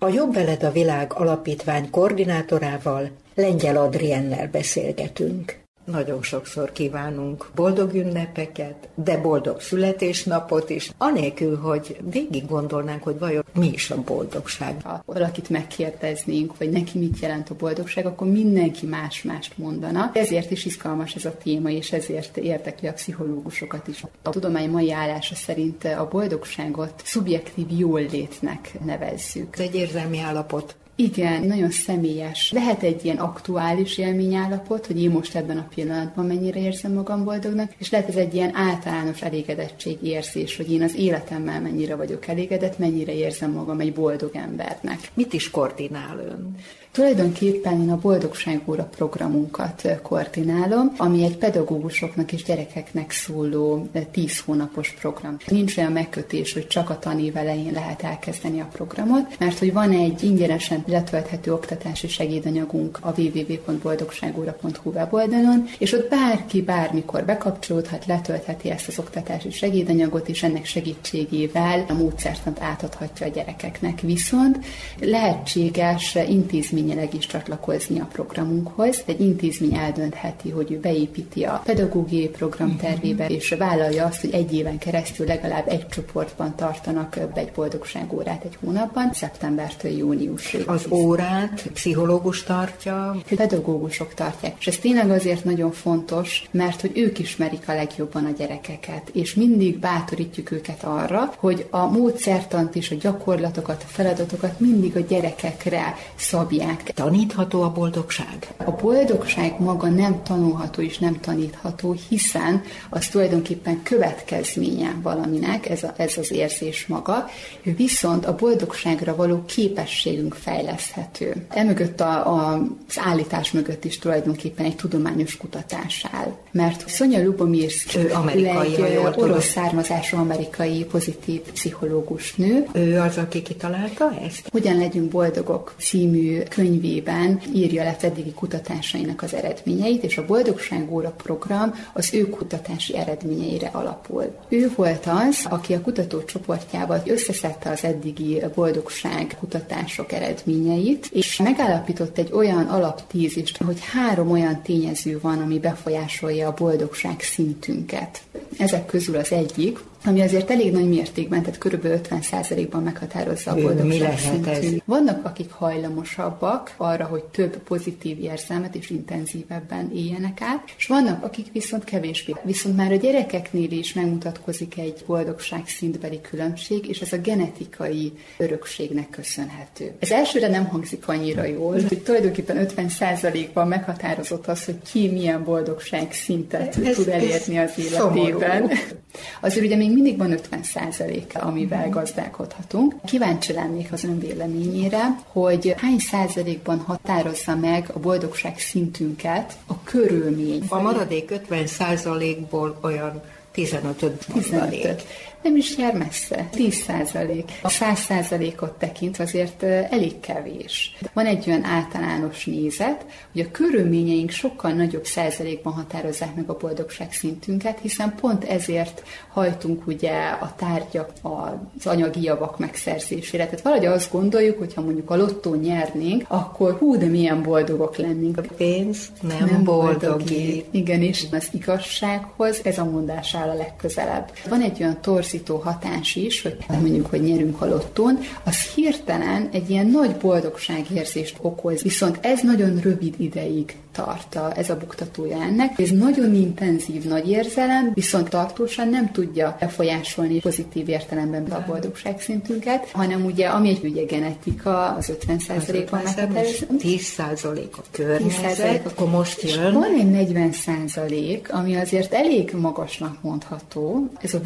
A Jobb Veled a Világ alapítvány koordinátorával, Lengyel Adriennel beszélgetünk. Nagyon sokszor kívánunk boldog ünnepeket, de boldog születésnapot is, anélkül, hogy végig gondolnánk, hogy vajon mi is a boldogság. Ha valakit megkérdeznénk, hogy neki mit jelent a boldogság, akkor mindenki más-mást mondana. Ezért is izgalmas ez a téma, és ezért érdekli a pszichológusokat is. A tudomány mai állása szerint a boldogságot szubjektív jólétnek nevezzük. Ez egy érzelmi állapot. Igen, nagyon személyes. Lehet egy ilyen aktuális élményállapot, hogy én most ebben a pillanatban mennyire érzem magam boldognak, és lehet ez egy ilyen általános elégedettség érzés, hogy én az életemmel mennyire vagyok elégedett, mennyire érzem magam egy boldog embernek. Mit is koordinál ön? Tulajdonképpen én a Boldogságóra programunkat koordinálom, ami egy pedagógusoknak és gyerekeknek szóló 10 hónapos program. Nincs olyan megkötés, hogy csak a tanév elején lehet elkezdeni a programot, mert hogy van egy ingyenesen letölthető oktatási segédanyagunk a www.boldogságóra.hu weboldalon, és ott bárki bármikor bekapcsolódhat, letöltheti ezt az oktatási segédanyagot, és ennek segítségével a módszertant átadhatja a gyerekeknek. Viszont lehetséges intézmény intézményileg is csatlakozni a programunkhoz. Egy intézmény eldöntheti, hogy ő beépíti a pedagógiai program tervébe, és vállalja azt, hogy egy éven keresztül legalább egy csoportban tartanak egy boldogságórát egy hónapban, szeptembertől júniusig. Az órát pszichológus tartja? Pedagógusok tartják. És ez tényleg azért nagyon fontos, mert hogy ők ismerik a legjobban a gyerekeket, és mindig bátorítjuk őket arra, hogy a módszertant és a gyakorlatokat, a feladatokat mindig a gyerekekre szabják tanulják. Tanítható a boldogság? A boldogság maga nem tanulható és nem tanítható, hiszen az tulajdonképpen következménye valaminek, ez, a, ez az érzés maga, viszont a boldogságra való képességünk fejleszthető. Emögött a, a, az állítás mögött is tulajdonképpen egy tudományos kutatás áll. Mert ő amerikai, egy orosz származású amerikai pozitív pszichológus nő. Ő az, aki kitalálta ezt? Hogyan legyünk boldogok című könyvében írja le eddigi kutatásainak az eredményeit, és a Boldogságóra program az ő kutatási eredményeire alapul. Ő volt az, aki a kutatócsoportjával összeszedte az eddigi boldogság kutatások eredményeit, és megállapított egy olyan alaptízist, hogy három olyan tényező van, ami befolyásolja a boldogság szintünket. Ezek közül az egyik, ami azért elég nagy mértékben, tehát kb. 50%-ban meghatározza a boldogság. Vannak, akik hajlamosabbak arra, hogy több pozitív érzelmet és intenzívebben éljenek át, és vannak, akik viszont kevésbé. Viszont már a gyerekeknél is megmutatkozik egy boldogság szintbeli különbség, és ez a genetikai örökségnek köszönhető. Ez elsőre nem hangzik annyira jól, hogy tulajdonképpen 50%-ban meghatározott az, hogy ki milyen boldogság szintet ez, tud elérni az életében. Azért ugye még mindig van 50 százalék, amivel mhm. gazdálkodhatunk. Kíváncsi lennék az ön véleményére, hogy hány százalékban határozza meg a boldogság szintünket a körülmény. A maradék 50 százalékból olyan 15 15 nem is jár messze. 10 százalék. A 100 százalékot tekint azért elég kevés. Van egy olyan általános nézet, hogy a körülményeink sokkal nagyobb százalékban határozzák meg a boldogság szintünket, hiszen pont ezért hajtunk ugye a tárgyak, az anyagi javak megszerzésére. Tehát valahogy azt gondoljuk, hogy ha mondjuk a lottó nyernénk, akkor hú, de milyen boldogok lennénk. A pénz nem, nem boldogít. Igen, és az igazsághoz ez a mondás áll a legközelebb. Van egy olyan torz torzító hatás is, hogy mondjuk, hogy nyerünk a lottón, az hirtelen egy ilyen nagy boldogságérzést okoz. Viszont ez nagyon rövid ideig tart a, ez a buktatója ennek. Ez nagyon intenzív nagy érzelem, viszont tartósan nem tudja befolyásolni pozitív értelemben a boldogság szintünket, hanem ugye, ami egy ugye genetika, az 50%-ban meghatározó. 10% a környezet, akkor most jön. Van egy 40%, ami azért elég magasnak mondható. Ez a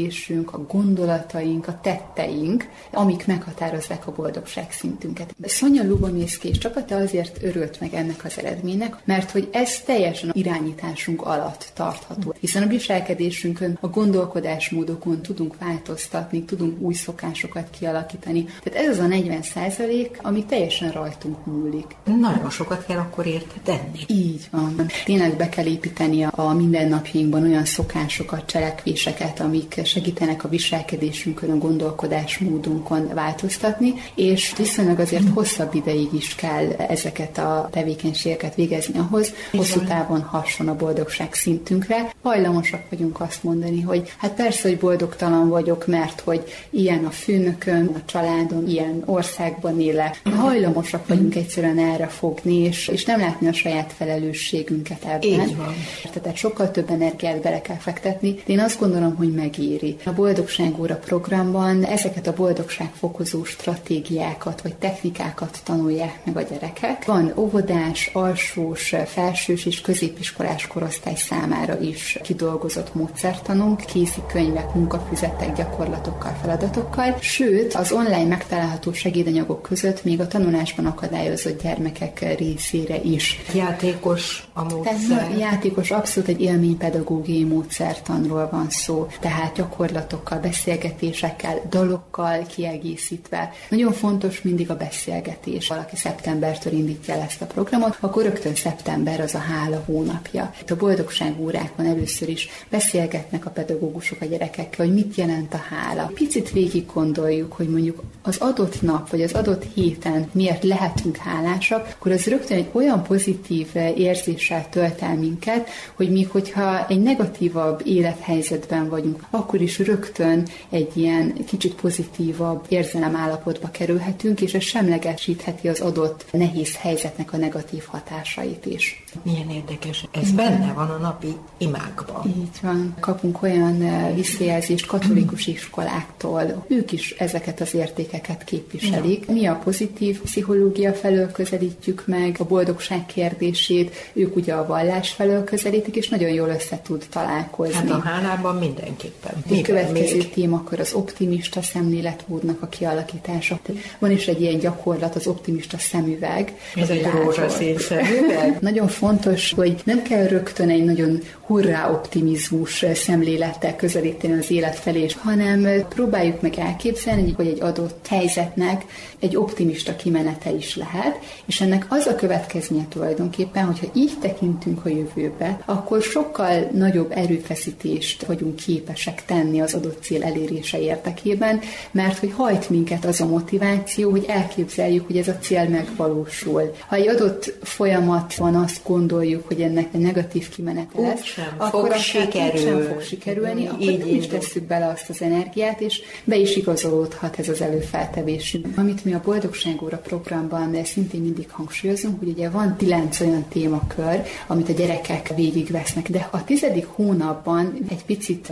viselkedésünk, a gondolataink, a tetteink, amik meghatározzák a boldogság szintünket. Szonya Lubomirszki és csapata azért örült meg ennek az eredmény eredménynek, mert hogy ez teljesen irányításunk alatt tartható. Hiszen a viselkedésünkön, a gondolkodásmódokon tudunk változtatni, tudunk új szokásokat kialakítani. Tehát ez az a 40 százalék, ami teljesen rajtunk múlik. Nagyon sokat kell akkor érte tenni. Így van. Tényleg be kell építeni a mindennapjainkban olyan szokásokat, cselekvéseket, amik segítenek a viselkedésünkön, a gondolkodásmódunkon változtatni, és viszonylag azért hosszabb ideig is kell ezeket a tevékenységeket végezni ahhoz, hosszú távon hasson a boldogság szintünkre. Hajlamosak vagyunk azt mondani, hogy hát persze, hogy boldogtalan vagyok, mert hogy ilyen a főnökön, a családon, ilyen országban élek. Hajlamosak vagyunk egyszerűen erre fogni, és, és nem látni a saját felelősségünket ebben. Így van. Tehát sokkal több energiát bele kell fektetni. De én azt gondolom, hogy megéri. A Boldogságóra programban ezeket a boldogságfokozó stratégiákat vagy technikákat tanulják meg a gyerekek. Van óvodás, alsós, felsős és középiskolás korosztály számára is kidolgozott módszertanunk, kézikönyvek, munkafüzetek, gyakorlatokkal, feladatokkal, sőt, az online megtalálható segédanyagok között még a tanulásban akadályozott gyermekek részére is. Játékos a módszer. Tehát játékos, abszolút egy élménypedagógiai módszertanról van szó, tehát gyakorlatokkal, beszélgetésekkel, dalokkal kiegészítve. Nagyon fontos mindig a beszélgetés. Valaki szeptembertől indítja el ezt a programot, akkor rögtön szeptember az a hála hónapja. Itt a boldogság órákon először is beszélgetnek a pedagógusok a gyerekekkel, hogy mit jelent a hála. Picit végig gondoljuk, hogy mondjuk az adott nap, vagy az adott héten miért lehetünk hálásak, akkor az rögtön egy olyan pozitív érzéssel tölt el minket, hogy még hogyha egy negatívabb élethelyzetben vagyunk, akkor is rögtön egy ilyen kicsit pozitívabb érzelem állapotba kerülhetünk, és ez semlegesítheti az adott nehéz helyzetnek a negatív hatásait is. Milyen érdekes. Ez benne van a napi imákban. Így van. Kapunk olyan eh, visszajelzést katolikus iskoláktól. Ők is ezeket az értékeket képviselik. Mi a pozitív pszichológia felől közelítjük meg, a boldogság kérdését, ők ugye a vallás felől közelítik, és nagyon jól össze tud találkozni. Hát a hálában mindenképpen. Egy következő még? témakör az optimista szemléletmódnak a kialakítása. Van is egy ilyen gyakorlat, az optimista szemüveg. Ez egy rózsaszín szemüveg? nagyon fontos, hogy nem kell rögtön egy nagyon hurrá optimizmus szemlélettel közelíteni az élet felé, hanem próbáljuk meg elképzelni, hogy egy adott helyzetnek egy optimista kimenete is lehet, és ennek az a következménye tulajdonképpen, hogyha így tekintünk a jövőbe, akkor sokkal nagyobb erőfeszítést vagyunk képesek tenni az adott cél elérése érdekében, mert hogy hajt minket az a motiváció, hogy elképzeljük, hogy ez a cél megvalósul. Ha egy adott folyamat van, azt gondoljuk, hogy ennek egy negatív kimenete lesz, sem akkor fog sikerül. sem fog sikerülni, akkor így, így tesszük bele azt az energiát, és be is igazolódhat ez az előfeltevésünk. Amit mi a Boldogságóra programban szintén mindig hangsúlyozunk, hogy ugye van kilenc olyan témakör, amit a gyerekek végigvesznek, de a tizedik hónapban egy picit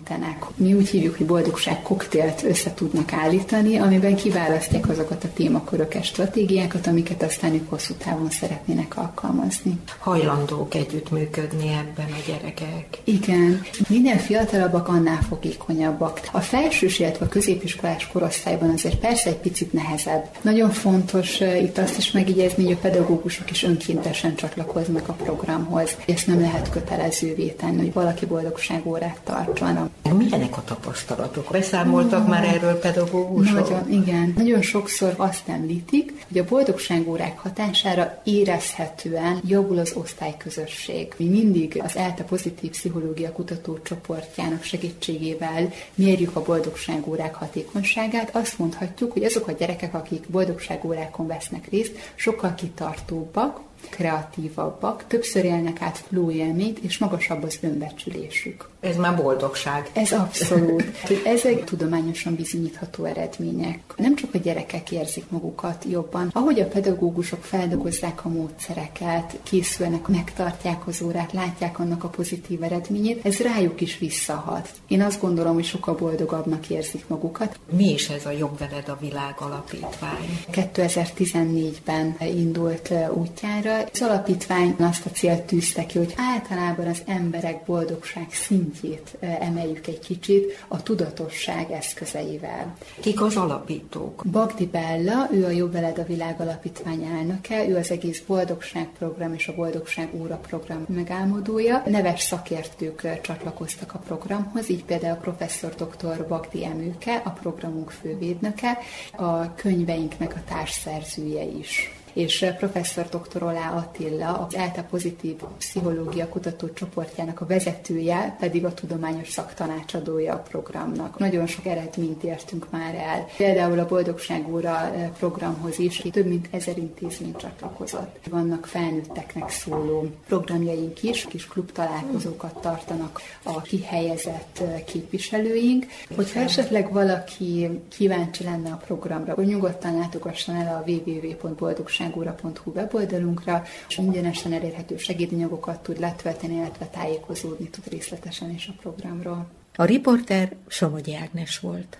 visszatekintenek. Mi úgy hívjuk, hogy boldogság koktélt össze tudnak állítani, amiben kiválasztják azokat a témaköröket, stratégiákat, amiket aztán ők hosszú távon szeretnének alkalmazni. Hajlandók együttműködni ebben a gyerekek. Igen. Minél fiatalabbak, annál fogékonyabbak. A felsős, illetve a középiskolás korosztályban azért persze egy picit nehezebb. Nagyon fontos uh, itt azt is megjegyezni, hogy a pedagógusok is önkéntesen csatlakoznak a programhoz. Ezt nem lehet kötelezővé tenni, hogy valaki boldogságórát tartson. Milyenek a tapasztalatok? Beszámoltak már erről pedagógusok? Nagyon, igen. Nagyon sokszor azt említik, hogy a boldogságórák hatására érezhetően javul az osztályközösség. Mi mindig az ELTE pozitív pszichológia kutatócsoportjának segítségével mérjük a boldogságórák hatékonyságát. Azt mondhatjuk, hogy azok a gyerekek, akik boldogságórákon vesznek részt, sokkal kitartóbbak, kreatívabbak, többször élnek át flow élményt, és magasabb az önbecsülésük. Ez már boldogság. Ez abszolút. Ezek tudományosan bizonyítható eredmények. Nem csak a gyerekek érzik magukat jobban. Ahogy a pedagógusok feldolgozzák a módszereket, készülnek, megtartják az órát, látják annak a pozitív eredményét, ez rájuk is visszahat. Én azt gondolom, hogy sokkal boldogabbnak érzik magukat. Mi is ez a Jobb veled a világ alapítvány? 2014-ben indult útjára. Az alapítvány azt a célt tűzte ki, hogy általában az emberek boldogság szint szintjét emeljük egy kicsit a tudatosság eszközeivel. Kik az alapítók? Bagdi Bella, ő a Jobb Veled a Világ Alapítvány elnöke, ő az egész Boldogság program és a Boldogság óra program megálmodója. Neves szakértők csatlakoztak a programhoz, így például a professzor dr. Bagdi Emőke, a programunk fővédnöke, a könyveinknek a társszerzője is. És professzor dr. Olá Attila, az ELTA pozitív pszichológia kutatócsoportjának a vezetője, pedig a tudományos szaktanácsadója a programnak. Nagyon sok eredményt értünk már el. Például a Boldogság óra programhoz is több mint ezer intézmény csatlakozott. Vannak felnőtteknek szóló programjaink is, kis klub találkozókat tartanak a kihelyezett képviselőink. Hogyha esetleg valaki kíváncsi lenne a programra, akkor nyugodtan látogasson el a www.boldogságóra.hu weboldalunkra, és ingyenesen elérhető segédanyagokat tud letölteni, illetve tájékozódni tud részletesen is a programról. A riporter Somogyi Ágnes volt.